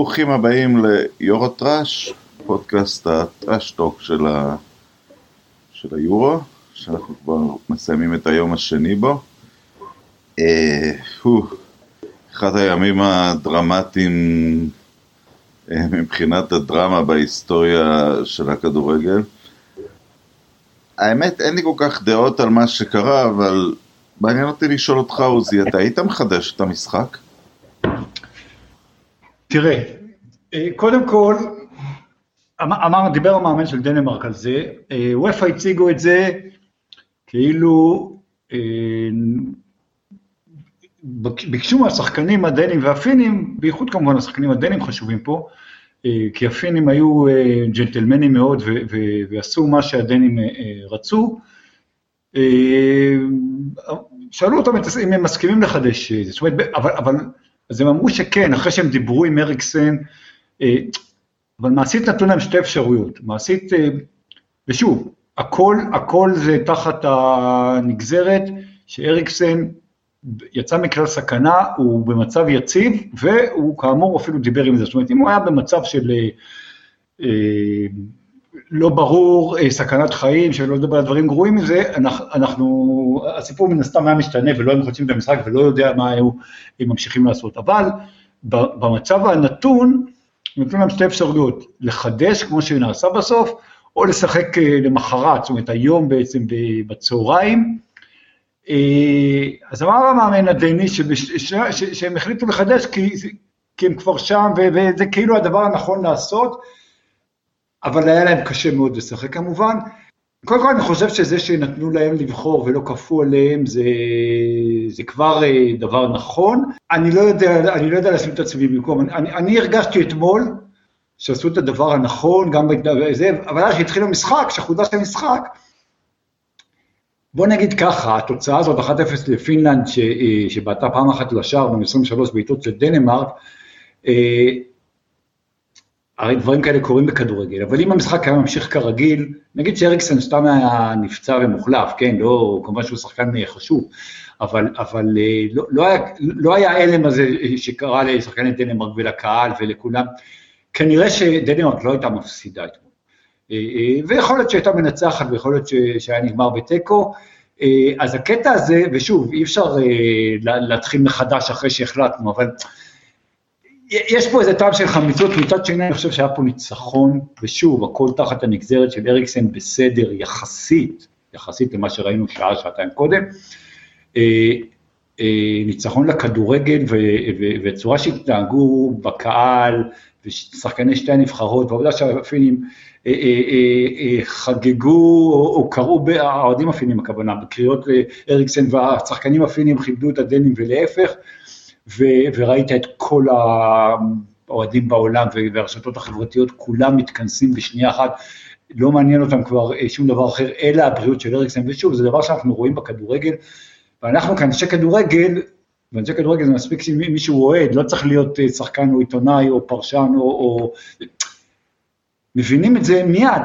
ברוכים הבאים ליורו טראש, פודקאסט הטראשטוק של, ה... של היורו, שאנחנו כבר מסיימים את היום השני בו. אה, אחד הימים הדרמטיים אה, מבחינת הדרמה בהיסטוריה של הכדורגל. האמת, אין לי כל כך דעות על מה שקרה, אבל מעניין אותי לשאול אותך, עוזי, אתה היית מחדש את המשחק? תראה, אה, קודם כל, אמ-, אמר, דיבר המאמן של דנמרק על זה, אה, וופא הציגו את זה כאילו אה, ביקשו מהשחקנים הדנים והפינים, בייחוד כמובן השחקנים הדנים חשובים פה, כי הפינים היו ג'נטלמנים מאוד ועשו מה שהדנים רצו. שאלו אותם אם הם מסכימים לחדש, זאת אומרת, אבל, אבל אז הם אמרו שכן, אחרי שהם דיברו עם אריקסן, אה, אבל מעשית נתנו להם שתי אפשרויות, מעשית, אה, ושוב, הכל, הכל זה תחת הנגזרת שאריקסן יצא מכלל סכנה, הוא במצב יציב, והוא כאמור אפילו דיבר עם זה, זאת אומרת, אם הוא היה במצב של אה, לא ברור, סכנת חיים, שלא לדבר על דברים גרועים מזה, אנחנו, הסיפור מן הסתם היה משתנה ולא היו מחדשים את המשחק ולא יודע מה היו ממשיכים לעשות, אבל במצב הנתון, נותנים להם שתי אפשרויות, לחדש כמו שנעשה בסוף, או לשחק למחרת, זאת אומרת היום בעצם בצהריים. אז אמר המאמן הדני שהם החליטו לחדש כי, כי הם כבר שם וזה כאילו הדבר הנכון לעשות, אבל היה להם קשה מאוד לשחק כמובן. קודם כל אני חושב שזה שנתנו להם לבחור ולא כפו עליהם זה, זה כבר אה, דבר נכון. אני לא יודע, אני לא יודע לשים את עצמי במקום, אני, אני הרגשתי אתמול שעשו את הדבר הנכון, גם בזה, אבל אז שהתחיל המשחק, כשחודש המשחק, בוא נגיד ככה, התוצאה הזאת 1-0 לפינלנד, אה, שבעטה פעם אחת לשער ב-23 בעיטות של דנמרק, אה, הרי דברים כאלה קורים בכדורגל, אבל אם המשחק היה ממשיך כרגיל, נגיד שאריקסן סתם היה נפצע ומוחלף, כן, לא, כמובן שהוא שחקן חשוב, אבל, אבל אה, לא, לא, היה, לא היה ההלם הזה שקרה לשחקני דנמרק ולקהל ולכולם, כנראה שדנמרק לא הייתה מפסידה אתמול. אה, אה, ויכול להיות שהייתה מנצחת ויכול להיות שהיה נגמר בתיקו, אז הקטע הזה, ושוב, אי אפשר להתחיל מחדש אחרי שהחלטנו, אבל יש פה איזה טעם של חמיצות, מצד שני אני חושב שהיה פה ניצחון, ושוב, הכל תחת הנגזרת של אריקסן בסדר יחסית, יחסית למה שראינו שעה, שעתיים קודם. אה, אה, ניצחון לכדורגל וצורה שהתנהגו בקהל ושחקני שתי הנבחרות, והעובדה שהפינים אה, חגגו או קראו, האוהדים הפינים הכוונה, בקריאות לאריקסן והשחקנים הפינים כיבדו את הדנים ולהפך, וראית את כל האוהדים בעולם והרשתות החברתיות, כולם מתכנסים בשנייה אחת, לא מעניין אותם כבר שום דבר אחר, אלא הבריאות של אריקסן, ושוב, זה דבר שאנחנו רואים בכדורגל, ואנחנו כאנשי כדורגל, ואנשי כדורגל זה מספיק שמישהו אוהד, לא צריך להיות אה, שחקן או עיתונאי או פרשן או... או... מבינים את זה מיד,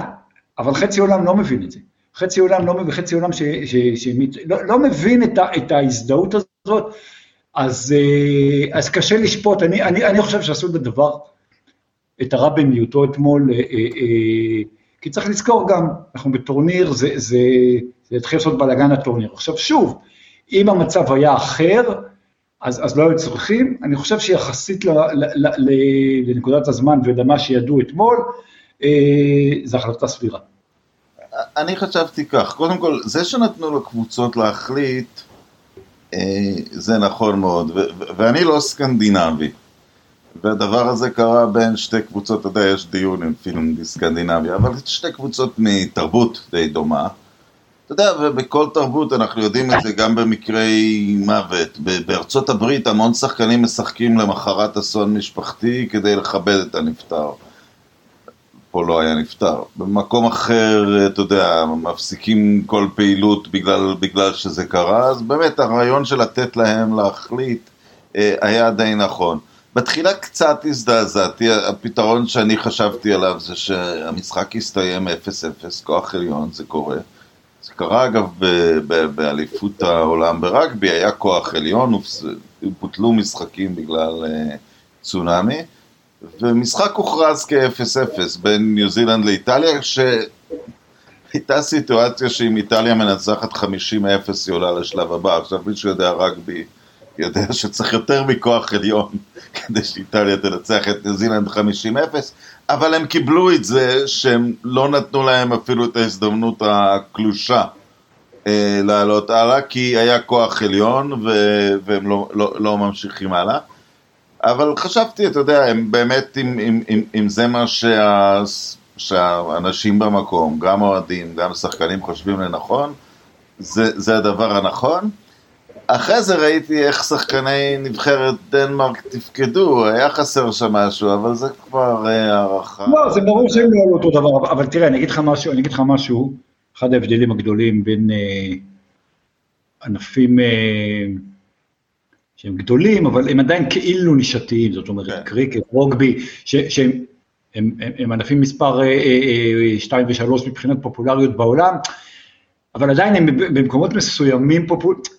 אבל חצי עולם לא מבין את זה. חצי עולם לא מבין, חצי עולם ש, ש, ש, לא, לא מבין את, ה, את ההזדהות הזאת, אז, אה, אז קשה לשפוט, אני, אני, אני חושב שעשו את הדבר, את הרע במיעוטו אתמול, אה, כי צריך לזכור גם, אנחנו בטורניר, זה, זה, זה יתחיל לעשות בלאגן הטורניר. עכשיו שוב, אם המצב היה אחר, אז, אז לא היו צריכים, אני חושב שיחסית ל, ל, ל, ל, לנקודת הזמן ולמה שידעו אתמול, אה, זו החלטה סבירה. אני חשבתי כך, קודם כל, זה שנתנו לקבוצות להחליט, אה, זה נכון מאוד, ואני לא סקנדינבי. והדבר הזה קרה בין שתי קבוצות, אתה יודע, יש דיון עם פילם סקנדינביה, אבל שתי קבוצות מתרבות די דומה. אתה יודע, ובכל תרבות אנחנו יודעים את זה גם במקרי מוות. בארצות הברית המון שחקנים משחקים למחרת אסון משפחתי כדי לכבד את הנפטר. פה לא היה נפטר. במקום אחר, אתה יודע, מפסיקים כל פעילות בגלל, בגלל שזה קרה, אז באמת הרעיון של לתת להם להחליט אה, היה די נכון. בתחילה קצת הזדעזעתי, הפתרון שאני חשבתי עליו זה שהמשחק יסתיים 0-0, כוח עליון, זה קורה. זה קרה אגב באליפות העולם ברגבי, היה כוח עליון, בוטלו משחקים בגלל uh, צונאמי. ומשחק הוכרז כ-0-0 בין ניו זילנד לאיטליה, שהייתה סיטואציה שאם איטליה מנצחת 50-0 היא עולה לשלב הבא, עכשיו מי שיודע רגבי יודע שצריך יותר מכוח עליון כדי שאיטליה תנצח את ניו זילנד 50-0, אבל הם קיבלו את זה שהם לא נתנו להם אפילו את ההזדמנות הקלושה אה, לעלות הלאה, כי היה כוח עליון ו- והם לא, לא, לא ממשיכים הלאה. אבל חשבתי, אתה יודע, הם באמת, אם, אם, אם, אם זה מה שה, שהאנשים במקום, גם אוהדים, גם שחקנים חושבים לנכון, זה, זה הדבר הנכון. אחרי זה ראיתי איך שחקני נבחרת דנמרק תפקדו, היה חסר שם משהו, אבל זה כבר אה, הערכה. לא, זה ברור שהם לא עלו אותו דבר, אבל תראה, אני אגיד לך משהו, אני אגיד לך משהו, אחד ההבדלים הגדולים בין אה, ענפים אה, שהם גדולים, אבל הם עדיין כאילו נישתיים, זאת אומרת, כן. קריקט, רוגבי, שהם הם, הם, הם ענפים מספר 2 ו-3 מבחינת פופולריות בעולם, אבל עדיין הם במקומות מסוימים פופולריים.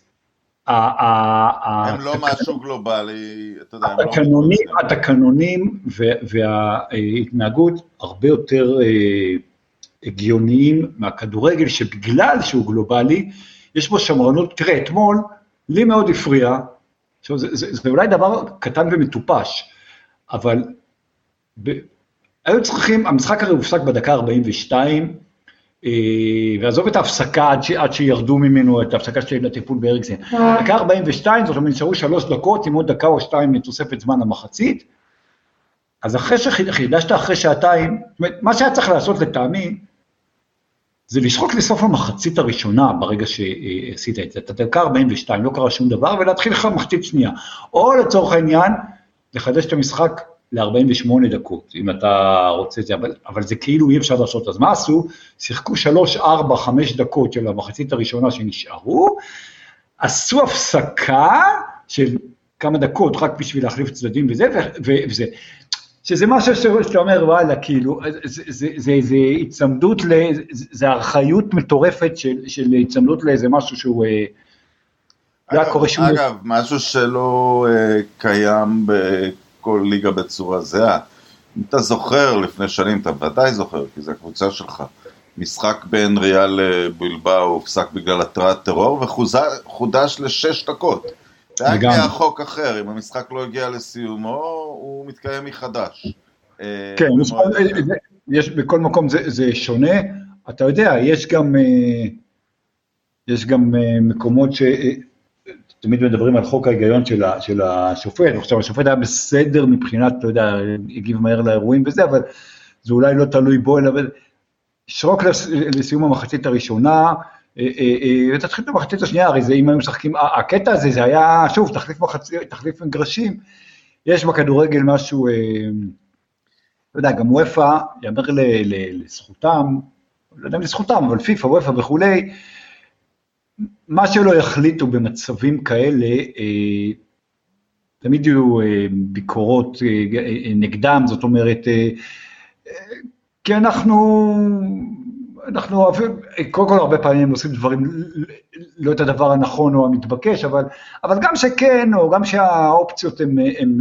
הם לא משהו גלובלי, אתה יודע, לא... התקנונים, וההתנהגות הרבה יותר אה, הגיוניים מהכדורגל, שבגלל שהוא גלובלי, יש בו שמרנות, תראה, אתמול, לי מאוד הפריע, עכשיו זה, זה, זה אולי דבר קטן ומטופש, אבל ב, היו צריכים, המשחק הרי הופסק בדקה 42, אה, ועזוב את ההפסקה עד, ש, עד שירדו ממנו, את ההפסקה של הטיפול באריקסן. דקה 42, זאת אומרת, נשארו שלוש דקות עם עוד דקה או שתיים לתוספת זמן המחצית, אז אחרי שחידשת אחרי שעתיים, זאת אומרת, מה שהיה צריך לעשות לטעמי, זה לשחוק לסוף המחצית הראשונה ברגע שעשית את זה, את הדקה 42, לא קרה שום דבר, ולהתחיל לך מחצית שנייה. או לצורך העניין, לחדש את המשחק ל-48 דקות, אם אתה רוצה את זה, אבל, אבל זה כאילו אי אפשר לעשות, אז מה עשו? שיחקו 3, 4, 5 דקות של המחצית הראשונה שנשארו, עשו הפסקה של כמה דקות רק בשביל להחליף צדדים וזה, וזה. שזה משהו שאתה אומר, וואלה, כאילו, זה איזה היצמדות, זה ארכאיות מטורפת של, של היצמדות לאיזה משהו שהוא... אה, לא אגב, קורה שום... אגב, משהו שלא uh, קיים בכל ליגה בצורה זהה. אם אתה זוכר לפני שנים, אתה ודאי זוכר, כי זו הקבוצה שלך. משחק בין ריאל לבלבאו הופסק בגלל התרעת טרור וחודש לשש דקות. זה היה חוק אחר, אם המשחק לא הגיע לסיומו, הוא מתקיים מחדש. אה, כן, יש, בכל מקום זה, זה שונה. אתה יודע, יש גם, אה, יש גם אה, מקומות ש... תמיד מדברים על חוק ההיגיון של, של השופט, עכשיו השופט היה בסדר מבחינת, אתה יודע, הגיב מהר לאירועים וזה, אבל זה אולי לא תלוי בו, אלא שרוק לסיום המחצית הראשונה, ותתחיל את המחצית השנייה, הרי זה אם היו משחקים, הקטע הזה, זה היה, שוב, תחליף, מחצי, תחליף מגרשים, יש בכדורגל משהו, אה, לא יודע, גם וופא, יאמר לזכותם, לא יודע אם לזכותם, אבל פיפ"א, וופא וכולי, מה שלא יחליטו במצבים כאלה, אה, תמיד יהיו אה, ביקורות נגדם, זאת אומרת, כי אנחנו אנחנו אוהבים, קודם כל הרבה פעמים עושים דברים, לא את הדבר הנכון או המתבקש, אבל, אבל גם שכן, או גם שהאופציות הן,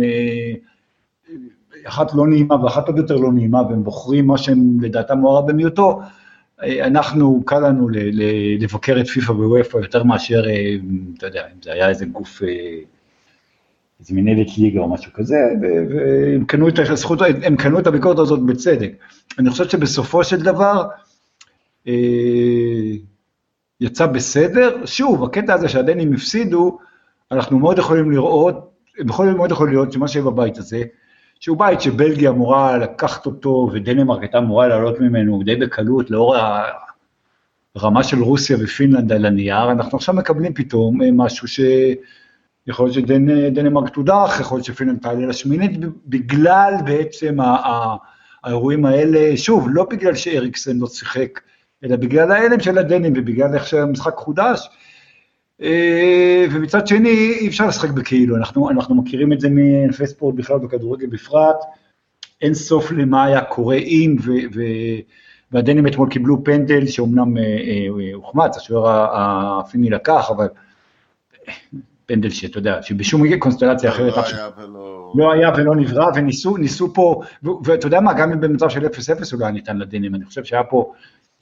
אחת לא נעימה ואחת עוד יותר לא נעימה, והם בוחרים מה שהם לדעתם הרע במיעוטו, אנחנו, קל לנו לבקר את פיפ"א ווופ"א יותר מאשר, אתה יודע, אם זה היה איזה גוף, איזה מנהלת ליגה או משהו כזה, והם קנו את הזכות, הם קנו את הביקורת הזאת בצדק. אני חושב שבסופו של דבר, אה, יצא בסדר. שוב, הקטע הזה שהדנים הפסידו, אנחנו מאוד יכולים לראות, יכול מאוד יכול להיות שמה שיהיה בבית הזה, שהוא בית שבלגיה אמורה לקחת אותו ודנמרק הייתה אמורה לעלות ממנו די בקלות לאור הרמה של רוסיה ופינלנד על הנייר, אנחנו עכשיו מקבלים פתאום אה, משהו שיכול להיות שדנמרק תודח, יכול להיות שפינלנד תעלה לשמינית, בגלל בעצם האירועים האלה, שוב, לא בגלל שאריקסן לא שיחק אלא בגלל ההלם של הדנים ובגלל איך שהמשחק חודש. אה, ומצד שני, אי אפשר לשחק בכאילו, אנחנו, אנחנו מכירים את זה מענפי ספורט בכלל וכדורגל בפרט, אין סוף למה היה קורה אם, ו, ו, והדנים אתמול קיבלו פנדל שאומנם אה, אה, הוחמץ, השוער הפיני לקח, אבל פנדל שאתה יודע, שבשום קונסטלציה אחרת, לא היה ולא... לא היה ולא נברא, וניסו ניסו פה, ואתה יודע מה, גם אם במצב של 0-0 אולי ניתן לדנים, אני חושב שהיה פה,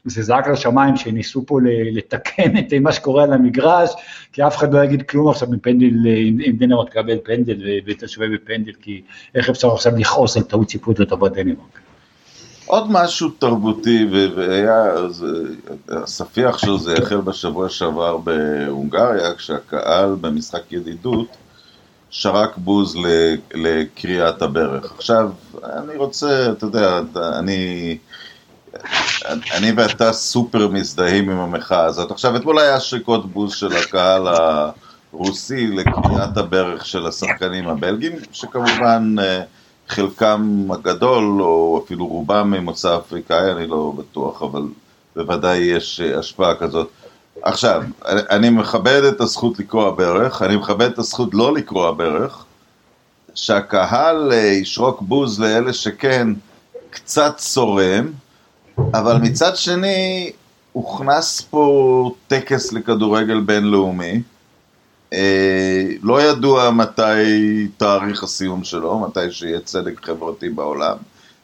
זה זעק לשמיים שניסו פה לתקן את מה שקורה על המגרש, כי אף אחד לא יגיד כלום עכשיו מפנדל, אם דנמרק תקבל פנדל ותשווה בפנדל, כי איך אפשר עכשיו לכעוס על טעות שיפוט לטובת דנמרק. עוד משהו תרבותי, והיה, הספיח של זה החל בשבוע שעבר בהונגריה, כשהקהל במשחק ידידות שרק בוז לקריאת הברך. עכשיו, אני רוצה, אתה יודע, אני... אני ואתה סופר מזדהים עם המחאה הזאת. עכשיו, אתמול היה שריקות בוז של הקהל הרוסי לקריאת הברך של השחקנים הבלגים, שכמובן אה, חלקם הגדול, או אפילו רובם ממוצא אפריקאי, אני לא בטוח, אבל בוודאי יש אה, השפעה כזאת. עכשיו, אני מכבד את הזכות לקרוע ברך, אני מכבד את הזכות לא לקרוע ברך, שהקהל אה, ישרוק בוז לאלה שכן קצת צורם, אבל מצד שני, הוכנס פה טקס לכדורגל בינלאומי, אה, לא ידוע מתי תאריך הסיום שלו, מתי שיהיה צדק חברתי בעולם.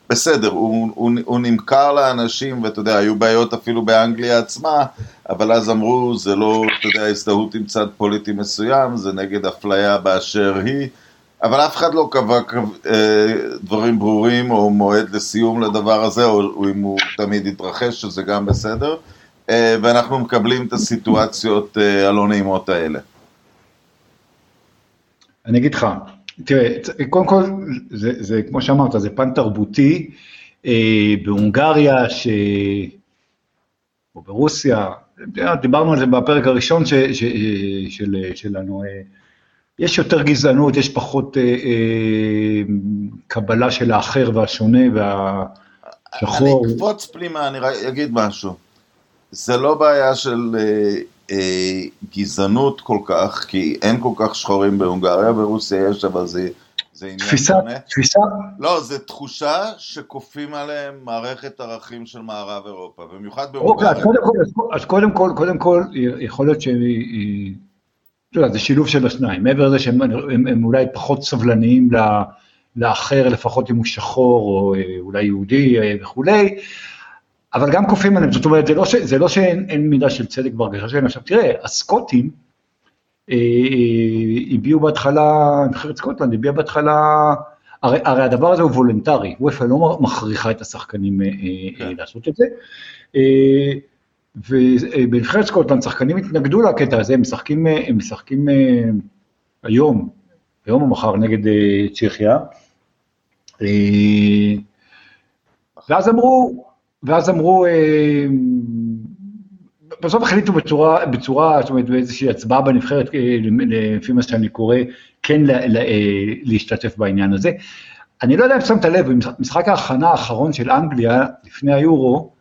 בסדר, הוא, הוא, הוא נמכר לאנשים, ואתה יודע, היו בעיות אפילו באנגליה עצמה, אבל אז אמרו, זה לא, אתה יודע, הזדהות עם צד פוליטי מסוים, זה נגד אפליה באשר היא, אבל אף אחד לא קבע אה, דברים ברורים או מועד לסיום לדבר הזה, או אם הוא תמיד יתרחש, שזה גם בסדר, אה, ואנחנו מקבלים את הסיטואציות אה, הלא נעימות האלה. אני אגיד לך, תראה, קודם כל, זה, זה כמו שאמרת, זה פן תרבותי. בהונגריה, ש... או ברוסיה, דיברנו על זה בפרק הראשון ש, ש, של, שלנו, יש יותר גזענות, יש פחות אה, אה, קבלה של האחר והשונה והשחור. אני אקפוץ פנימה, אני אגיד משהו. זה לא בעיה של אה, אה, גזענות כל כך, כי אין כל כך שחורים בהונגריה, ברוסיה יש, אבל זה, זה עניין תפיסה, שונה. תפיסה? לא, זו תחושה שכופים עליהם מערכת ערכים של מערב אירופה, במיוחד אוקיי, בהונגריה. אז קודם כל, אז קודם כל, קודם כל, יכול להיות שהיא... יודע, זה שילוב של השניים, מעבר לזה שהם הם, הם אולי פחות סבלניים לאחר, לפחות אם הוא שחור או אה, אולי יהודי אה, וכולי, אבל גם כופים עליהם, זאת אומרת, זה לא, ש, זה לא שאין מידה של צדק בהרגשה שלהם. עכשיו תראה, הסקוטים אה, הביעו בהתחלה, נבחרת סקוטלנד הביעה בהתחלה, הרי, הרי הדבר הזה הוא וולונטרי, אופא לא מכריחה את השחקנים אה, כן. אה, לעשות את זה. אה, ובנבחרת סקוטלנד שחקנים התנגדו לקטע הזה, הם משחקים, הם משחקים אה, היום, היום או מחר נגד אה, צ'כיה. אה, ואז אמרו, ואז אמרו, בסוף החליטו בצורה, בצורה, זאת אומרת, באיזושהי הצבעה בנבחרת, לפי מה שאני קורא, כן לה, לה, להשתתף בעניין הזה. אני לא יודע אם שמת לב, במשחק ההכנה האחרון של אנגליה, לפני היורו,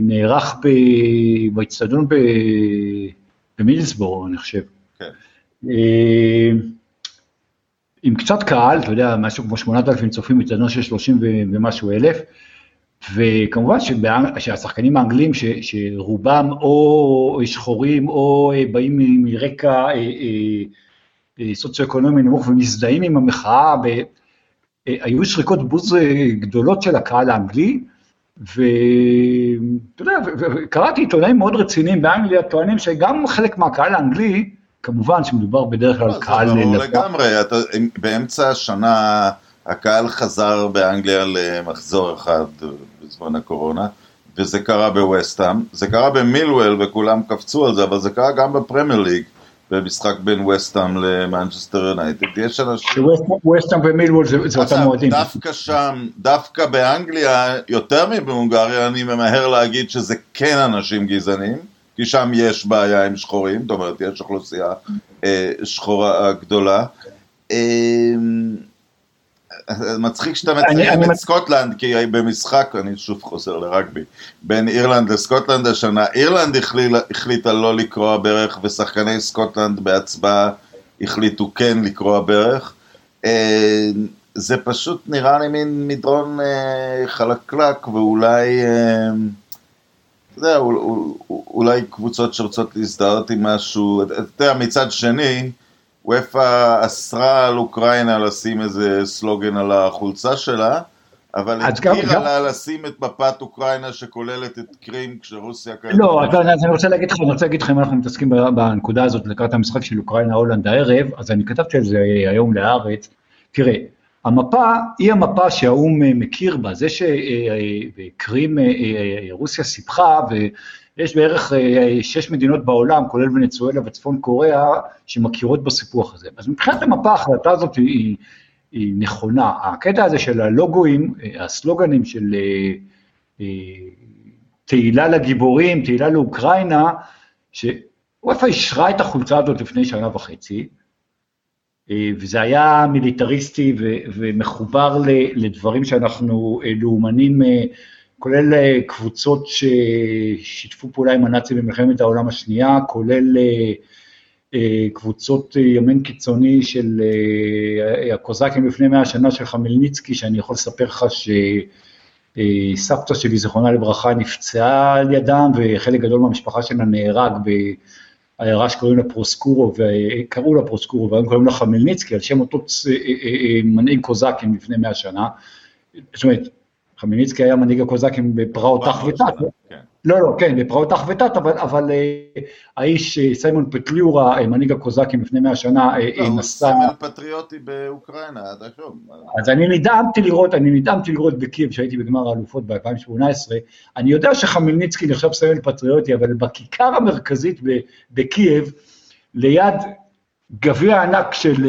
נערך באצטדיון במילסבורו, אני חושב. כן. עם קצת קהל, אתה יודע, משהו כמו 8,000 צופים, באצטדיון של 30 ומשהו אלף, וכמובן שהשחקנים האנגלים, ש, שרובם או שחורים או אה, באים מרקע אה, אה, סוציו-אקונומי נמוך ומזדהים עם המחאה, היו שריקות בוז גדולות של הקהל האנגלי, ואתה יודע, וקראתי עיתונאים מאוד רציניים באנגליה, טוענים שגם חלק מהקהל האנגלי, כמובן שמדובר בדרך כלל לא, קהל... זה ברור לגמרי, אתה, באמצע השנה הקהל חזר באנגליה למחזור אחד בזמן הקורונה, וזה קרה בווסטהאם, זה קרה במילוול וכולם קפצו על זה, אבל זה קרה גם בפרמייר ליג, במשחק בין ווסטהאם למנצ'סטר יונייטד, יש אנשים... ווסטהאם ומילוול זה אותם מועדים. דווקא שם, דווקא באנגליה, יותר מבהונגריה, אני ממהר להגיד שזה כן אנשים גזענים, כי שם יש בעיה עם שחורים, זאת אומרת, יש אוכלוסייה אה, שחורה גדולה. אה, מצחיק שאתה מציין את סקוטלנד, כי במשחק, אני שוב חוזר לרגבי, בין אירלנד לסקוטלנד השנה, אירלנד החליטה לא לכרוע ברך, ושחקני סקוטלנד בהצבעה החליטו כן לקרוע ברך. אה, זה פשוט נראה לי מין מדרון אה, חלקלק, ואולי, אה, אתה יודע, אולי קבוצות שרוצות להזדהות עם משהו, אתה יודע, מצד שני, שוופא אסרה על אוקראינה לשים איזה סלוגן על החולצה שלה, אבל התירה לה לשים את מפת אוקראינה שכוללת את קרים כשרוסיה קיימת. לא, אז אני רוצה להגיד לכם, אני רוצה להגיד לכם, אנחנו מתעסקים בנקודה הזאת לקראת המשחק של אוקראינה-הולנד הערב, אז אני כתבתי על זה היום להארץ. תראה, המפה היא המפה שהאו"ם מכיר בה, זה שקרים רוסיה סיפחה, ויש בערך שש מדינות בעולם, כולל ונצואלה וצפון קוריאה, שמכירות בסיפוח הזה. אז מבחינת המפה ההחלטה הזאת היא... היא נכונה. הקטע הזה של הלוגוים, הסלוגנים של אה, אה, תהילה לגיבורים, תהילה לאוקראינה, שוופא אישרה את החולצה הזאת לפני שנה וחצי, אה, וזה היה מיליטריסטי ומחובר לדברים שאנחנו לאומנים, כולל קבוצות ששיתפו פעולה עם הנאצים במלחמת העולם השנייה, כולל אה, קבוצות אה, ימין קיצוני של אה, הקוזקים לפני מאה שנה של חמלניצקי, שאני יכול לספר לך שסבתא שלי, זיכרונה לברכה, נפצעה על ידם, וחלק גדול מהמשפחה שלה נהרג בעיירה שקוראים לה פרוסקורו, וקראו לה פרוסקורו, והיום קוראים לה חמלניצקי, על שם אותו מנהיג קוזקים לפני מאה שנה. זאת אומרת, חמלניצקי היה מנהיג הקוזקים בפרעות תח ותת. כן. לא, לא, כן, בפרעות תח ותת, אבל, אבל אה, האיש, אה, סיימון פטליורה, אה, מנהיג הקוזקים לפני מאה שנה, לא, נסע... הוא סמל פטריוטי באוקראינה עד היום. אז אני נדהמתי לראות, אני נדהמתי לראות בקייב, שהייתי בגמר האלופות ב-2018, אני יודע שחמלניצקי נחשב סמל פטריוטי, אבל בכיכר המרכזית בקייב, ליד גביע ענק של,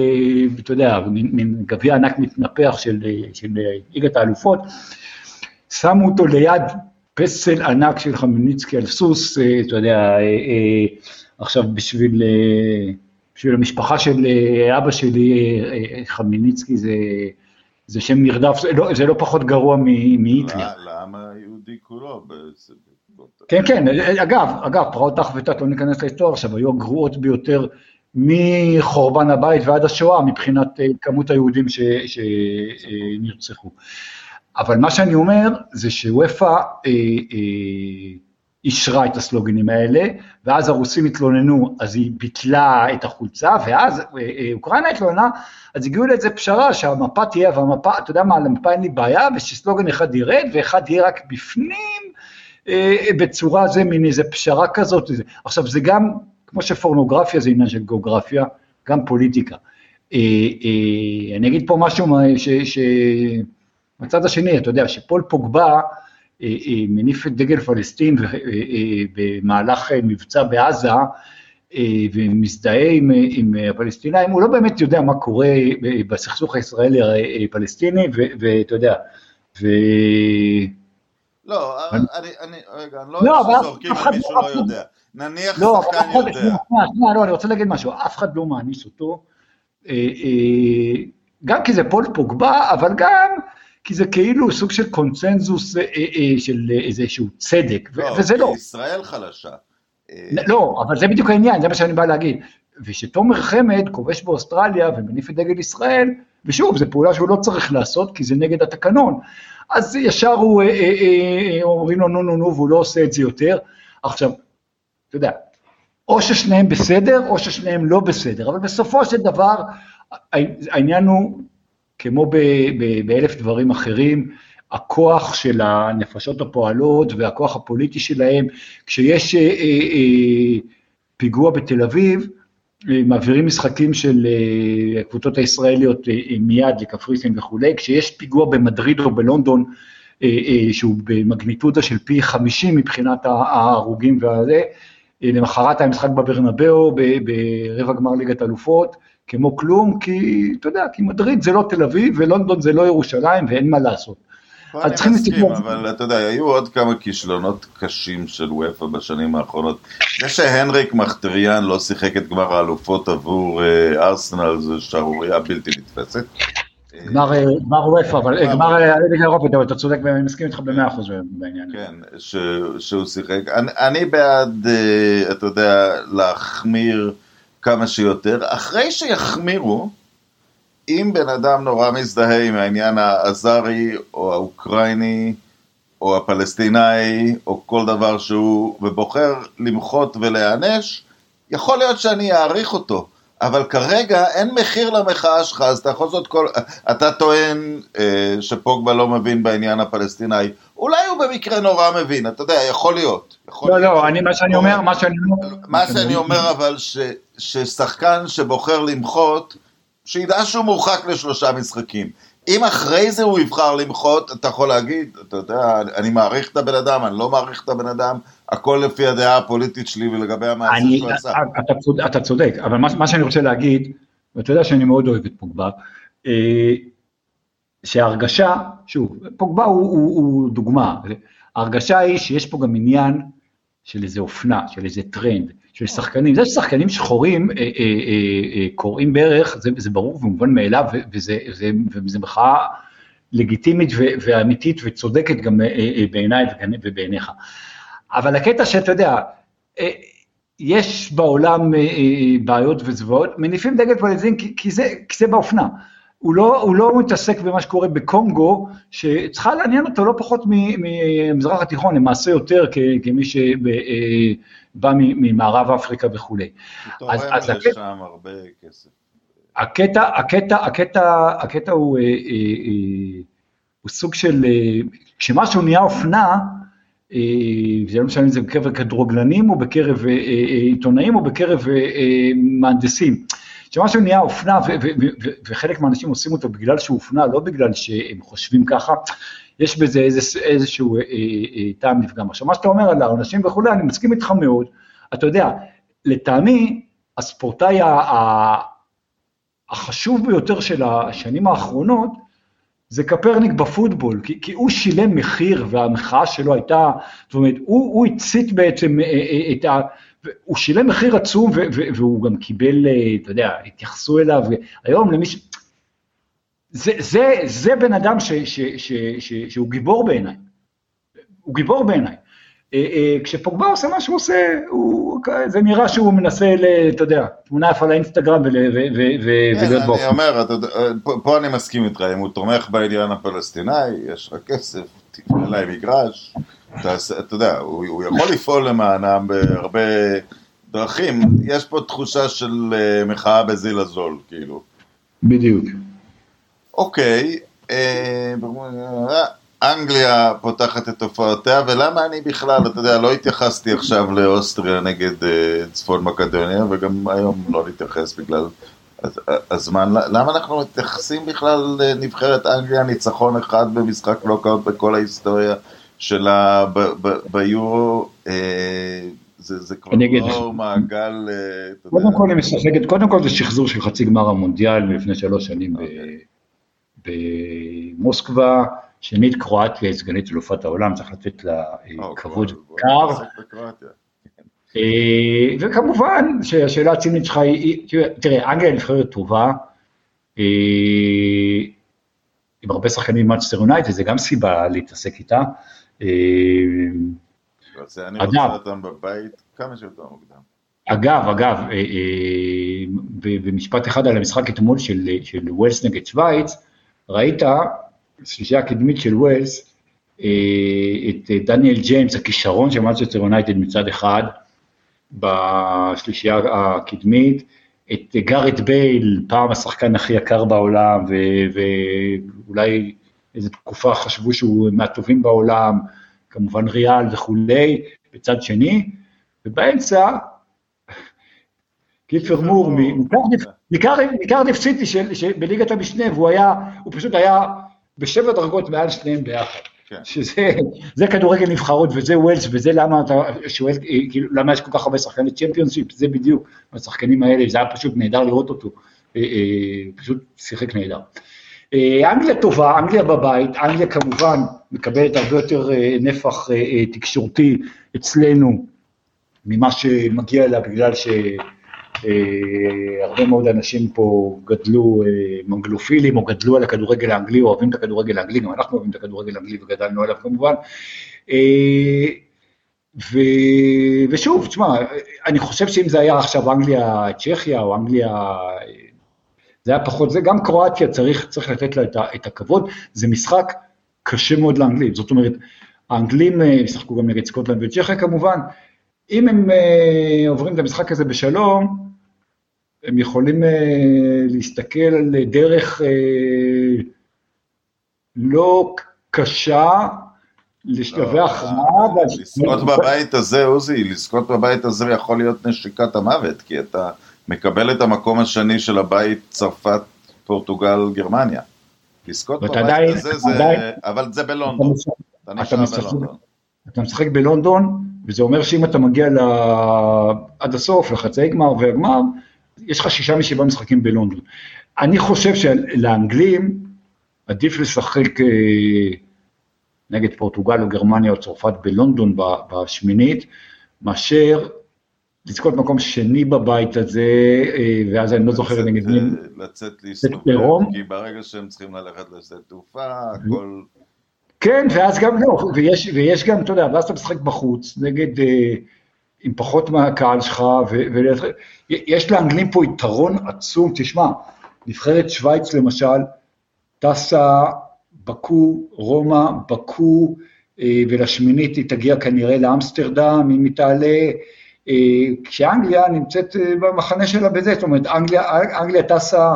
אתה יודע, מין גביע ענק מתנפח של, של ליגת האלופות, שמו אותו ליד פסל ענק של חמלניצקי על סוס, אה, אתה יודע, אה, אה, עכשיו בשביל, בשביל המשפחה של אבא שלי, חמלניצקי זה, זה שם נרדף, זה לא, זה לא פחות גרוע מהיטלר. לעם היהודי כולו. כן, כן, אגב, אגב, פרעות תח ותת, לא ניכנס להיסטוריה עכשיו, היו הגרועות ביותר מחורבן הבית ועד השואה מבחינת כמות היהודים שנרצחו. אבל מה שאני אומר זה שוופא אה, אה, אישרה את הסלוגנים האלה, ואז הרוסים התלוננו, אז היא ביטלה את החולצה, ואז אה, אה, אוקראינה התלוננה, אז הגיעו לאיזה פשרה שהמפה תהיה, והמפה, אתה יודע מה, על המפה אין לי בעיה, ושסלוגן אחד ירד, ואחד יהיה רק בפנים, אה, בצורה זה, מין איזה פשרה כזאת. זה. עכשיו, זה גם, כמו שפורנוגרפיה זה עניין של גיאוגרפיה, גם פוליטיקה. אה, אה, אני אגיד פה משהו ש... ש מצד השני, אתה יודע, שפול פוגבה אה, אה, מניף את דגל פלסטין אה, במהלך מבצע בעזה, ומזדהה עם, עם הפלסטינאים, הוא לא באמת יודע מה קורה בסכסוך הישראלי-פלסטיני, ואתה יודע, ו... לא, אני, אני, רגע, אני לא, לא אבל שזורקים על מישהו לא יודע. נניח לא, שחקן יודע. לא, אני רוצה להגיד משהו, אף אחד לא מעניש אותו, גם כי זה פול פוגבה, אבל גם כי זה כאילו סוג של קונצנזוס אה, אה, של איזשהו צדק, לא, וזה לא. ישראל חלשה. אה, לא, אבל זה בדיוק העניין, זה מה שאני בא להגיד. ושתומר חמד כובש באוסטרליה ומניף את דגל ישראל, ושוב, זו פעולה שהוא לא צריך לעשות, כי זה נגד התקנון. אז ישר הוא, אומרים לו נו נו נו, והוא לא עושה את זה יותר. עכשיו, אתה יודע, או ששניהם בסדר, או ששניהם לא בסדר, אבל בסופו של דבר, העניין הוא כמו באלף דברים אחרים, הכוח של הנפשות הפועלות והכוח הפוליטי שלהם, כשיש אה, אה, אה, פיגוע בתל אביב, מעבירים משחקים של הקבוצות הישראליות מיד לקפריסין וכולי, כשיש פיגוע במדריד או בלונדון, שהוא במגניטודה של פי 50 מבחינת ההרוגים והזה, למחרת היה משחק בברנבאו ברבע גמר ליגת אלופות, כמו כלום, כי, אתה יודע, כי מדריד זה לא תל אביב, ולונדון זה לא ירושלים, ואין מה לעשות. אני מסכים, אבל אתה יודע, היו עוד כמה כישלונות קשים של וופא בשנים האחרונות. זה שהנריק מחטריאן לא שיחק את גמר האלופות עבור אה, ארסנל, זו שערורייה בלתי נתפסת. גמר אה, וופא, אבל גמר הליגה אה, האירופית, אבל אתה צודק, אני מסכים איתך במאה אחוז בעניין. כן, שהוא שיחק. אני בעד, אתה יודע, להחמיר כמה שיותר, אחרי שיחמירו, אם בן אדם נורא מזדהה עם העניין האזרי או האוקראיני או הפלסטיני או כל דבר שהוא, ובוחר למחות ולהיענש, יכול להיות שאני אעריך אותו, אבל כרגע אין מחיר למחאה שלך, אז אתה יכול לעשות כל... אתה טוען אה, שפוגבה לא מבין בעניין הפלסטיני, אולי הוא במקרה נורא מבין, אתה יודע, יכול להיות. יכול לא, להיות לא, אני, מה שאני אומר, מה שאני אומר... מה שאני אומר אבל, ש, ששחקן שבוחר למחות, שידע שהוא מורחק לשלושה משחקים. אם אחרי זה הוא יבחר למחות, אתה יכול להגיד, אתה יודע, אני מעריך את הבן אדם, אני לא מעריך את הבן אדם, הכל לפי הדעה הפוליטית שלי ולגבי המעשה שהוא עשה. אתה, צודק, אתה צודק, אבל מה, מה שאני רוצה להגיד, ואתה יודע שאני מאוד אוהב את פוגבה, אה, שההרגשה, שוב, פוגבה הוא, הוא, הוא דוגמה, ההרגשה היא שיש פה גם עניין של איזה אופנה, של איזה טרנד, של שחקנים, זה ששחקנים שחורים אה, אה, אה, אה, קוראים בערך, זה, זה ברור ומובן מאליו, וזה, זה, וזה מחאה לגיטימית ואמיתית וצודקת גם אה, אה, בעיניי ובעיניך. אבל הקטע שאתה יודע, אה, יש בעולם אה, אה, בעיות וזוועות, מניפים דגל פלסטין כי, זה, כי זה באופנה. הוא לא, הוא לא מתעסק במה שקורה בקונגו, שצריכה לעניין אותו לא פחות ממזרח התיכון, למעשה יותר כ, כמי שבא ממערב אפריקה וכולי. אז- אז הקטע- לשם הרבה כסף. הקטע, הקטע, הקטע, הקטע הוא, הוא סוג של, כשמשהו נהיה אופנה, זה לא משנה אם זה בקרב כדורגלנים או בקרב אה, אה, עיתונאים או בקרב אה, אה, מהנדסים. כשמשהו נהיה אופנה וחלק מהאנשים עושים אותו בגלל שהוא אופנה, לא בגלל שהם חושבים ככה, יש בזה איזשהו אה, אה, אה, טעם נפגם. עכשיו, מה שאתה אומר על האנשים וכולי, אני מסכים איתך מאוד. אתה יודע, לטעמי, הספורטאי החשוב ביותר של השנים האחרונות, זה קפרניק בפוטבול, כי, כי הוא שילם מחיר והמחאה שלו הייתה, זאת אומרת, הוא, הוא הצית בעצם אה, אה, את ה... הוא שילם מחיר עצום ו- ו- והוא גם קיבל, אה, אתה יודע, התייחסו אליו, היום למי ש... זה, זה, זה בן אדם ש, ש, ש, ש, שהוא גיבור בעיניי, הוא גיבור בעיניי. אה, אה, כשפוגבה עושה מה שהוא עושה, הוא, זה נראה שהוא מנסה, אתה יודע, תמונה יפה לאינסטגרם ולהיות אני באופן. אומר, אתה יודע, פה- פה אני מסכים איתך, אם הוא תומך בעניין הפלסטיני, יש לך כסף, תקנה להם מגרש, אתה יודע, הוא הוא יכול לפעול למענם בהרבה דרכים, יש פה תחושה של אה, מחאה בזיל הזול, כאילו. בדיוק. אוקיי, אה, אנגליה פותחת את הופעותיה, ולמה אני בכלל, אתה יודע, לא התייחסתי עכשיו לאוסטריה נגד אה, צפון מקדוניה, וגם היום לא נתייחס בגלל הז- הזמן. למה אנחנו מתייחסים בכלל לנבחרת אנגליה ניצחון אחד במשחק נוקאוט בכל ההיסטוריה שלה ב- ב- ביורו? אה, זה, זה כבר לא מעגל, אה, אתה יודע, קודם כל היא משחקת, קודם כל זה שחזור של חצי גמר המונדיאל מלפני שלוש שנים ב- במוסקבה, שנית קרואטיה היא סגנית אלופת העולם, צריך לתת לה אה, או, כבוד בוא- בוא וקר. נעסוק בקרואטיה. אה, וכמובן שהשאלה הצינית שלך היא, תראה, אנגליה נבחרת טובה, אה, עם הרבה שחקנים ממנצ'סטר יונייטד, זה גם סיבה להתעסק איתה. אה, אני. רוצה אותם בבית כמה שיותר מוקדם. אגב, אגב, אה, אה, במשפט אחד על המשחק אתמול של ווילס נגד שווייץ, ראית, שלישייה הקדמית של ווילס, אה, את דניאל ג'יימס, הכישרון של מנצ'סטר יונייטד מצד אחד, בשלישייה הקדמית, את גארט בייל, פעם השחקן הכי יקר בעולם, ו- ואולי איזו תקופה חשבו שהוא מהטובים בעולם, כמובן ריאל וכולי, בצד שני, ובאמצע, קיפר מור מקרדיף- סיטי בליגת המשנה, והוא היה, הוא פשוט היה בשבע דרגות מעל שניהם ביחד. כן. שזה זה כדורגל נבחרות וזה ווילס וזה למה אתה שואל, כאילו, למה יש כל כך הרבה שחקני צ'מפיונשיפ, זה בדיוק, השחקנים האלה, זה היה פשוט נהדר לראות אותו, אה, אה, פשוט שיחק נהדר. אה, אנגליה טובה, אנגליה בבית, אנגליה כמובן מקבלת הרבה יותר נפח תקשורתי אצלנו ממה שמגיע לה בגלל שהרבה מאוד אנשים פה גדלו אה, מנגלופילים או גדלו על הכדורגל האנגלי, אוהבים את הכדורגל האנגלי, גם אנחנו אוהבים את הכדורגל האנגלי וגדלנו עליו כמובן. אה, ו... ושוב, תשמע, אני חושב שאם זה היה עכשיו אנגליה צ'כיה או אנגליה, זה היה פחות, זה גם קרואטיה צריך, צריך לתת לה את, ה, את הכבוד, זה משחק קשה מאוד לאנגלים, זאת אומרת, האנגלים אה, ישחקו גם נגד סקוטלנד וצ'כיה כמובן, אם הם אה, עוברים את המשחק הזה בשלום, הם יכולים להסתכל על דרך לא קשה לשלבי לא, הכרעה. לזכות בבית הזה, עוזי, לזכות בבית הזה יכול להיות נשיקת המוות, כי אתה מקבל את המקום השני של הבית צרפת, פורטוגל, גרמניה. לזכות בבית עדיין, הזה, זה, עדיין, אבל זה בלונדון. אתה, אתה, אתה, משחק, בלונדון. אתה משחק בלונדון, וזה אומר שאם אתה מגיע ל... עד הסוף, לחצי גמר והגמר, יש לך שישה משבעה משחקים בלונדון. אני חושב שלאנגלים עדיף לשחק אה, נגד פורטוגל או גרמניה או צרפת בלונדון בשמינית, מאשר לזכות מקום שני בבית הזה, אה, ואז אני לא זוכר נגד מי... לצאת להסתובב, כי ברגע שהם צריכים ללכת לשדה תעופה, הכל... כן, ואז גם לא, ויש, ויש גם, אתה יודע, ואז אתה משחק בחוץ, נגד, אה, עם פחות מהקהל שלך, ויש לאנגלים פה יתרון עצום, תשמע, נבחרת שווייץ למשל, טסה בקו, רומא, בקו, אה, ולשמינית היא תגיע כנראה לאמסטרדם, אם היא תעלה, אה, כשאנגליה נמצאת אה, במחנה שלה בזה, זאת אומרת, אנגליה, אנגליה טסה,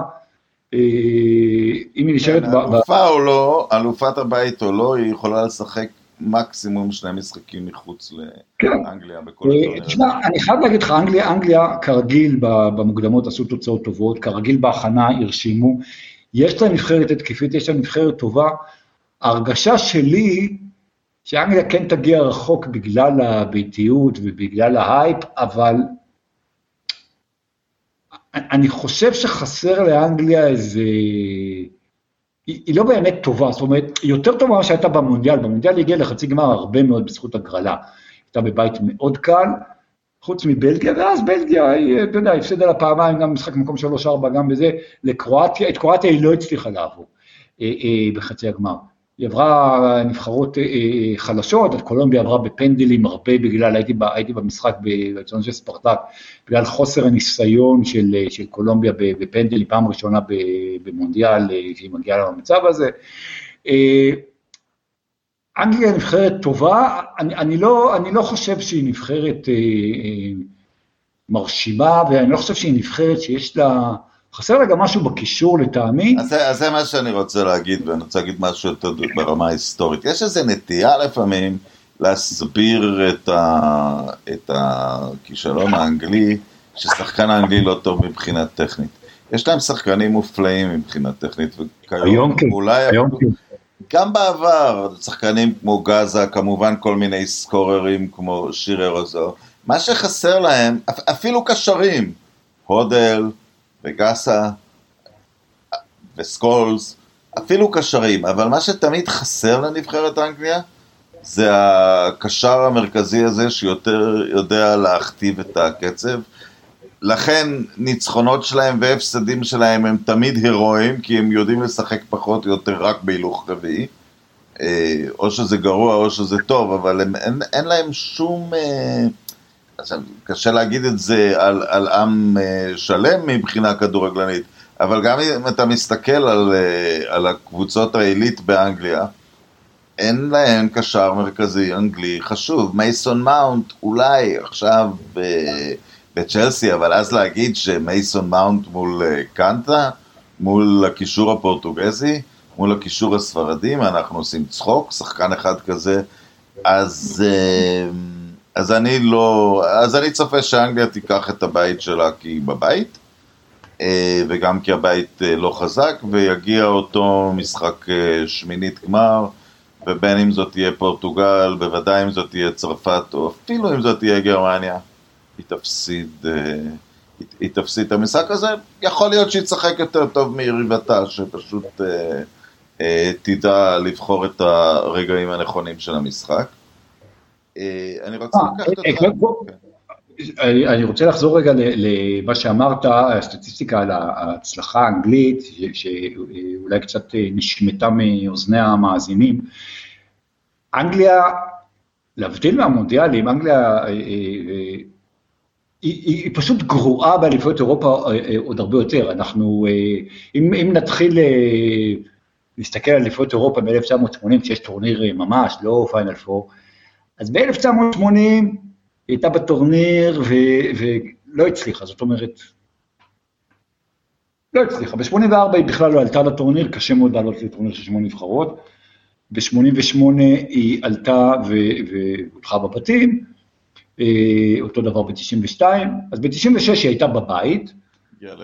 אם היא נשארת... כן, אלופה או לא, אלופת הבית או לא, היא יכולה לשחק מקסימום שני משחקים מחוץ כן. לאנגליה כן. בכל הטורניר. תשמע, אני חייב להגיד לך, אנגליה, אנגליה כרגיל במוקדמות עשו תוצאות טובות, כרגיל בהכנה הרשימו. יש לה נבחרת התקפית, יש לה נבחרת טובה. ההרגשה שלי, שאנגליה כן תגיע רחוק בגלל הביתיות ובגלל ההייפ, אבל אני חושב שחסר לאנגליה איזה... היא, היא לא באמת טובה, זאת אומרת, היא יותר טובה ממה שהייתה במונדיאל, במונדיאל היא הגיעה לחצי גמר הרבה מאוד בזכות הגרלה. הייתה בבית מאוד קל, חוץ מבלגיה, ואז בלגיה, היא, אתה יודע, הפסידה לה פעמיים, גם במשחק מקום 3-4, גם בזה, לקרואטיה, את קרואטיה היא לא הצליחה לעבור אה, אה, בחצי הגמר. היא עברה נבחרות אה, אה, חלשות, את קולומביה עברה בפנדלים הרבה בגלל, הייתי, הייתי במשחק בעיתון של ספרטק, בגלל חוסר הניסיון של, אה, של קולומביה בפנדלים, פעם ראשונה במונדיאל שהיא מגיעה למצב הזה. אנגליה נבחרת טובה, אני, אני, לא, אני לא חושב שהיא נבחרת אה, אה, מרשימה, ואני לא חושב שהיא נבחרת שיש לה, חסר לה גם משהו בקישור לטעמי. אז אז זה מה שאני רוצה להגיד, ואני רוצה להגיד משהו יותר ברמה ההיסטורית. יש איזו נטייה לפעמים להסביר את, ה, את הכישלון האנגלי, ששחקן האנגלי לא טוב מבחינה טכנית. יש להם שחקנים מופלאים מבחינה טכנית, וכיום כן, אולי... היום כן. גם בעבר, שחקנים כמו גאזה, כמובן כל מיני סקוררים כמו שירי רוזו, מה שחסר להם, אפילו קשרים, הודל וגאסה וסקולס, אפילו קשרים, אבל מה שתמיד חסר לנבחרת אנגליה זה הקשר המרכזי הזה שיותר יודע להכתיב את הקצב לכן ניצחונות שלהם והפסדים שלהם הם תמיד הירואיים, כי הם יודעים לשחק פחות או יותר רק בהילוך רביעי. אה, או שזה גרוע או שזה טוב, אבל הם, אין, אין להם שום... אה, עכשיו, קשה להגיד את זה על, על עם אה, שלם מבחינה כדורגלנית, אבל גם אם אתה מסתכל על, על הקבוצות העילית באנגליה, אין להם קשר מרכזי אנגלי חשוב. מייסון מאונט אולי עכשיו... בצ'לסי, אבל אז להגיד שמייסון מאונט מול אה, קנטה, מול הקישור הפורטוגזי, מול הקישור הספרדי, אנחנו עושים צחוק, שחקן אחד כזה, אז, אה, אז אני לא, אז אני צופה שאנגליה תיקח את הבית שלה כי היא בבית, אה, וגם כי הבית לא חזק, ויגיע אותו משחק שמינית גמר, ובין אם זאת תהיה פורטוגל, בוודאי אם זאת תהיה צרפת, או אפילו אם זאת תהיה גרמניה. היא תפסיד, אה, היא תפסיד את המשחק הזה. יכול להיות שהיא תשחק יותר טוב מיריבתה, שפשוט אה, אה, תדע לבחור את הרגעים הנכונים של המשחק. אני רוצה לקחת אותך... כן. אני רוצה לחזור רגע למה שאמרת, הסטטיסטיקה על ההצלחה האנגלית, שאולי קצת נשמטה מאוזני המאזינים. אנגליה, להבדיל מהמונדיאלים, אנגליה היא, היא פשוט גרועה באליפויות אירופה אה, אה, עוד הרבה יותר. אנחנו, אה, אם, אם נתחיל להסתכל על אליפויות אירופה מ-1980, שיש טורניר ממש, לא final four, אז ב-1980 היא הייתה בטורניר ו, ולא הצליחה, זאת אומרת, לא הצליחה. ב-84 היא בכלל לא עלתה לטורניר, קשה מאוד לעלות לטורניר של שמונה נבחרות. ב-88 היא עלתה והודחה בבתים, אה, אותו דבר ב-92, אז ב-96 היא הייתה בבית.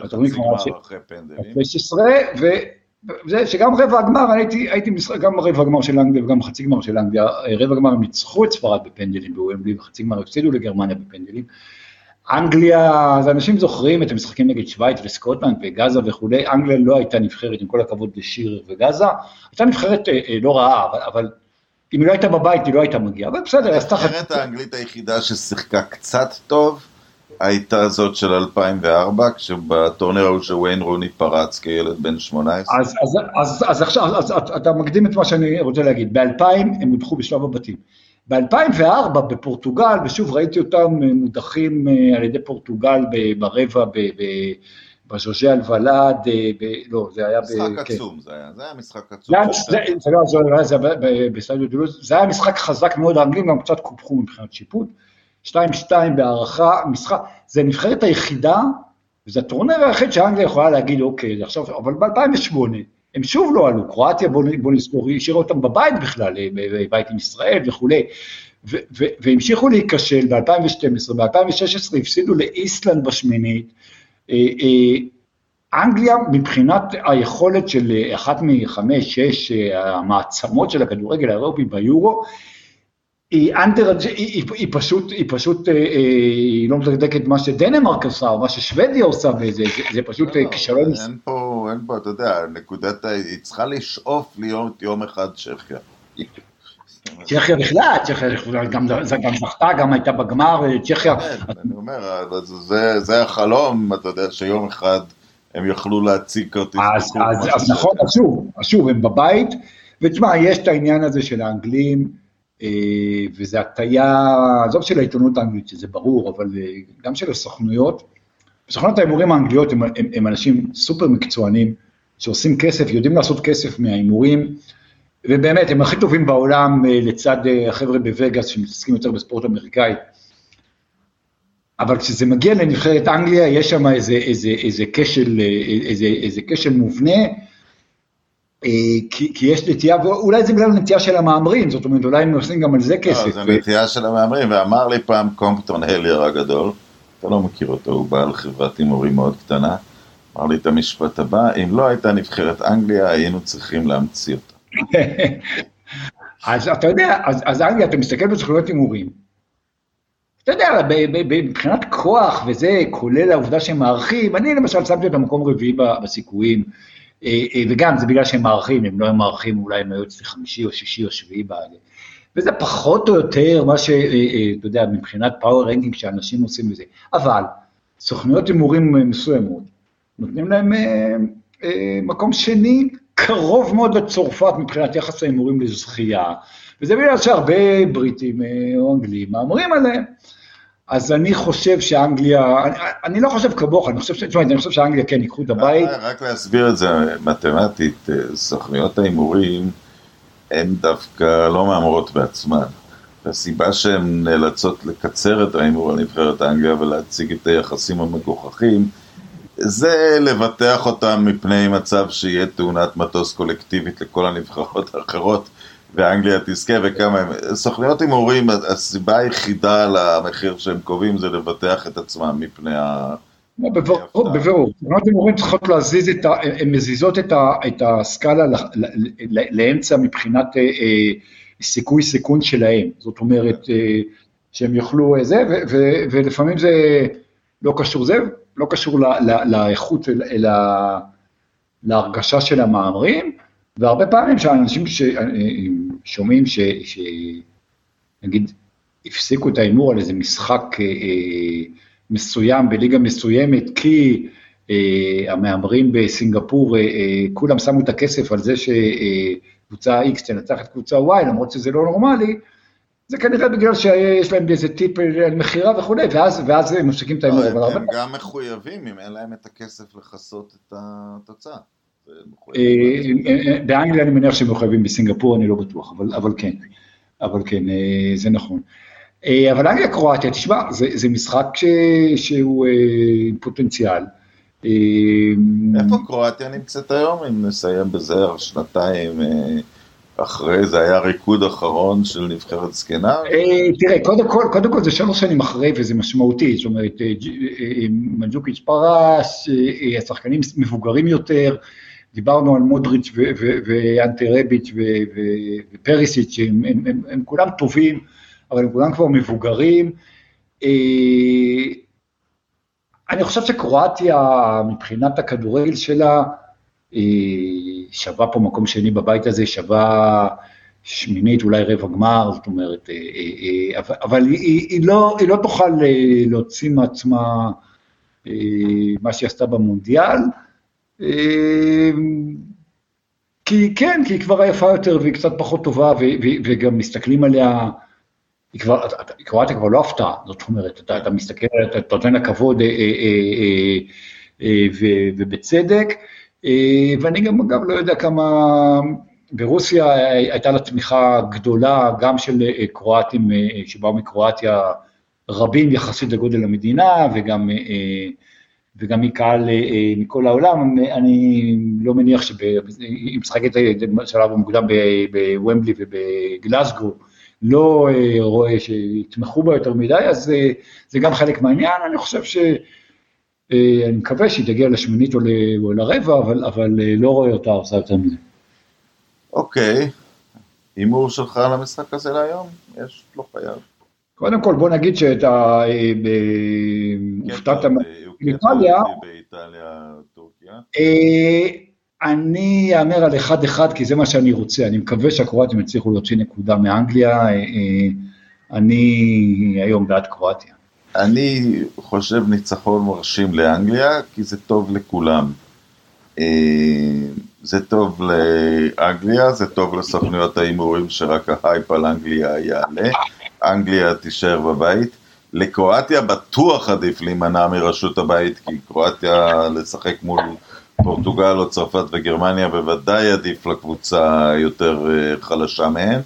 הטורניר כבר אחרי פנדלים. 16, וזה שגם רבע הגמר, אני הייתי, הייתי משחק, גם רבע הגמר של אנגליה וגם חצי גמר של אנגליה, רבע הגמר הם ניצחו את ספרד בפנדלים בוומבלי, וחצי גמר הפסידו לגרמניה בפנדלים. אנגליה, אז אנשים זוכרים את המשחקים נגד שווייץ וסקוטלנד וגאזה וכולי, אנגליה לא הייתה נבחרת, עם כל הכבוד לשיר וגאזה, הייתה נבחרת אה, אה, לא רעה, אבל, אבל אם היא לא הייתה בבית היא לא הייתה מגיעה, אבל בסדר, אז תחת... הנבחרת האנגלית היחידה ששיחקה קצת טוב, הייתה זאת של 2004, כשבטורניר ההוא שוויין רוני פרץ כילד בן 18. אז, אז, אז, אז עכשיו, אז, אתה מקדים את מה שאני רוצה להגיד, ב-2000 הם הודחו בשלב הבתים. ב-2004 בפורטוגל, ושוב ראיתי אותם מודחים אה, על ידי פורטוגל ברבע, בז'וז'ה אלוולד, לא, זה היה... משחק כן. עצום, זה היה, זה היה משחק עצום. זה היה משחק חזק מאוד, האנגלים גם קצת קופחו מבחינת שיפוט. 2-2 בהערכה, משחק, זה הנבחרת היחידה, וזה הטורנר היחיד שאנגליה יכולה להגיד, אוקיי, עכשיו, אבל ב-2008, הם שוב לא עלו, קרואטיה, בוא, בוא נזכור, היא השאירה אותם בבית בכלל, אה, בבית עם ישראל וכולי, והמשיכו להיכשל ב-2012, ב-2016 הפסידו לאיסלנד בשמינית, אה, אה, אנגליה מבחינת היכולת של אחת מחמש, שש המעצמות של הכדורגל האירופי ביורו, היא אנטר, היא, היא פשוט, היא פשוט, אה, אה, היא לא מדקדקת מה שדנמרק עושה, או מה ששוודיה עושה, וזה זה, זה פשוט לא, כישלון. אין פה, אין פה, אתה יודע, נקודת, היא צריכה לשאוף להיות יום אחד צ'כיה. צ'כיה בכלל, צ'כיה גם, גם זכתה, גם הייתה בגמר, צ'כיה. כן, אני אומר, זה, זה החלום, אתה יודע, שיום אחד הם יוכלו להציג כרטיס. אז, אז, אז נכון, אז שוב, אז שוב, הם בבית, ותשמע, יש את העניין הזה של האנגלים, אה, וזה הטיה, עזוב של העיתונות האנגלית, שזה ברור, אבל אה, גם של הסוכנויות. סוכנות ההימורים האנגליות הם, הם, הם אנשים סופר מקצוענים, שעושים כסף, יודעים לעשות כסף מההימורים, ובאמת, הם הכי טובים בעולם אה, לצד החבר'ה בווגאס שמתעסקים יותר בספורט אמריקאי. אבל כשזה מגיע לנבחרת אנגליה, יש שם איזה, איזה, איזה, איזה, איזה כשל מובנה, כי, כי יש נטייה, ואולי זה בגלל נטייה של המהמרים, זאת אומרת, אולי הם עושים גם על זה כסף. לא, זה נטייה של המהמרים, ואמר לי פעם קומפטון הלייר הגדול, אתה לא מכיר אותו, הוא בעל חברת הימורים מאוד קטנה, אמר לי את המשפט הבא, אם לא הייתה נבחרת אנגליה, היינו צריכים להמציא אותה. אז אתה יודע, אז, אז אנגליה, אתה מסתכל בזכויות הימורים, אתה יודע, מבחינת כוח וזה, כולל העובדה שהם מארחים, אני למשל שמתי את המקום רביעי בסיכויים. אה, אה, וגם זה בגלל שהם מערכים, הם לא הם מערכים, אולי הם היו אצלי חמישי או שישי או שביעי בעלי. וזה פחות או יותר מה שאתה אה, יודע, מבחינת power ranking שאנשים עושים לזה. אבל סוכנויות הימורים מסוימות, נותנים להם מקום שני קרוב מאוד לצרפת מבחינת יחס ההימורים לזכייה, וזה בגלל שהרבה בריטים או אנגלים מהמרים עליהם. אז אני חושב שאנגליה, אני, אני לא חושב כמוך, אני חושב, תשמע, אני חושב שאנגליה כן ייקחו את הבית. רק להסביר את זה מתמטית, אה, סוכנויות ההימורים הן דווקא לא מהמרות בעצמן. והסיבה שהן נאלצות לקצר את ההימור על נבחרת אנגליה ולהציג את היחסים המגוחכים, זה לבטח אותם מפני מצב שיהיה תאונת מטוס קולקטיבית לכל הנבחרות האחרות. ואנגליה תזכה וכמה הם... סוכניות הימורים, הסיבה היחידה למחיר שהם קובעים זה לבטח את עצמם מפני ה... לא, בבירור, סוכניות הימורים צריכות להזיז את ה... הן מזיזות את הסקאלה לאמצע מבחינת אה, אה, סיכוי סיכון שלהם, זאת אומרת אה, שהם יוכלו זה, ולפעמים זה לא קשור זה, לא קשור לאיכות, אלא להרגשה של המאמרים, והרבה פעמים שאנשים ששומעים ש... שנגיד הפסיקו את ההימור על איזה משחק אה, אה, מסוים בליגה מסוימת, כי אה, המהמרים בסינגפור, אה, אה, כולם שמו את הכסף על זה שקבוצה X תנצח את קבוצה Y, למרות שזה לא נורמלי, זה כנראה בגלל שיש להם איזה טיפ על מכירה וכולי, ואז, ואז הם מפסיקים את ההימור. לא, הם גם מחויבים אם אין להם את הכסף לכסות את התוצאה. אה, אה, באנגליה אני מניח שהם מחויבים, בסינגפור אני לא בטוח, אבל, כן, אבל כן, אה, זה נכון. אבל אנגליה קרואטיה, תשמע, זה, זה משחק ש, שהוא פוטנציאל. איפה קרואטיה נמצאת היום, אם נסיים בזה שנתיים אחרי, זה היה ריקוד אחרון של נבחרת זקנה? תראה, קודם כל, קודם כל זה שלוש שנים אחרי וזה משמעותי, זאת אומרת, מנג'וקיץ' פרס, השחקנים מבוגרים יותר, דיברנו על מודריץ' ואנטי רביץ' ופריסיץ', הם, הם, הם, הם כולם טובים, אבל הם כולם כבר מבוגרים. אני חושב שקרואטיה, מבחינת הכדורגל שלה, שווה פה מקום שני בבית הזה, שווה שמינית, אולי רבע גמר, זאת אומרת, אבל היא, היא, לא, היא לא תוכל להוציא מעצמה מה שהיא עשתה במונדיאל. כי כן, כי היא כבר עייפה יותר והיא קצת פחות טובה, וגם מסתכלים עליה, היא כבר, קרואטיה כבר לא הפתעה, זאת אומרת, אתה, אתה מסתכל, אתה נותן לה כבוד אה, אה, אה, ובצדק, ואני גם אגב לא יודע כמה, ברוסיה הייתה לה תמיכה גדולה, גם של קרואטים שבאו מקרואטיה, רבים יחסית לגודל המדינה, וגם וגם מקהל אה, מכל העולם, אני לא מניח שהיא משחקת בשלב המוקדם בוומבלי ובגלסגו, לא אה, רואה שיתמכו בה יותר מדי, אז אה, זה גם חלק מהעניין, אני חושב ש... אני מקווה שהיא תגיע לשמינית או לרבע, אבל, אבל לא רואה אותה עושה יותר מזה. אוקיי, הימור שלך על המשחק הזה להיום? יש, לא חייב. קודם כל בוא נגיד שאתה הופתעת מאיטליה. אני אאמר על 1-1 כי זה מה שאני רוצה, אני מקווה שהקרואטים יצליחו להוציא נקודה מאנגליה, אה, אה, אני היום בעד קרואטיה. אני חושב ניצחון מרשים לאנגליה, כי זה טוב לכולם. אה, זה טוב לאנגליה, זה טוב לסוכנויות ההימורים שרק ההייפ על אנגליה יעלה. אנגליה תישאר בבית. לקרואטיה בטוח עדיף להימנע מראשות הבית, כי קרואטיה לשחק מול פורטוגל או צרפת וגרמניה בוודאי עדיף לקבוצה יותר אה, חלשה מהן.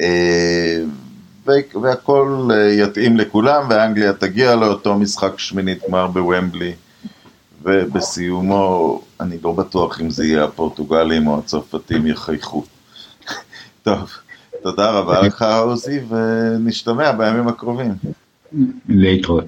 אה, והכל אה, יתאים לכולם, ואנגליה תגיע לאותו משחק שמינית גמר בוומבלי, ובסיומו, אני לא בטוח אם זה יהיה הפורטוגלים או הצרפתים יחייכו. טוב. תודה רבה לך עוזי, ונשתמע בימים הקרובים. later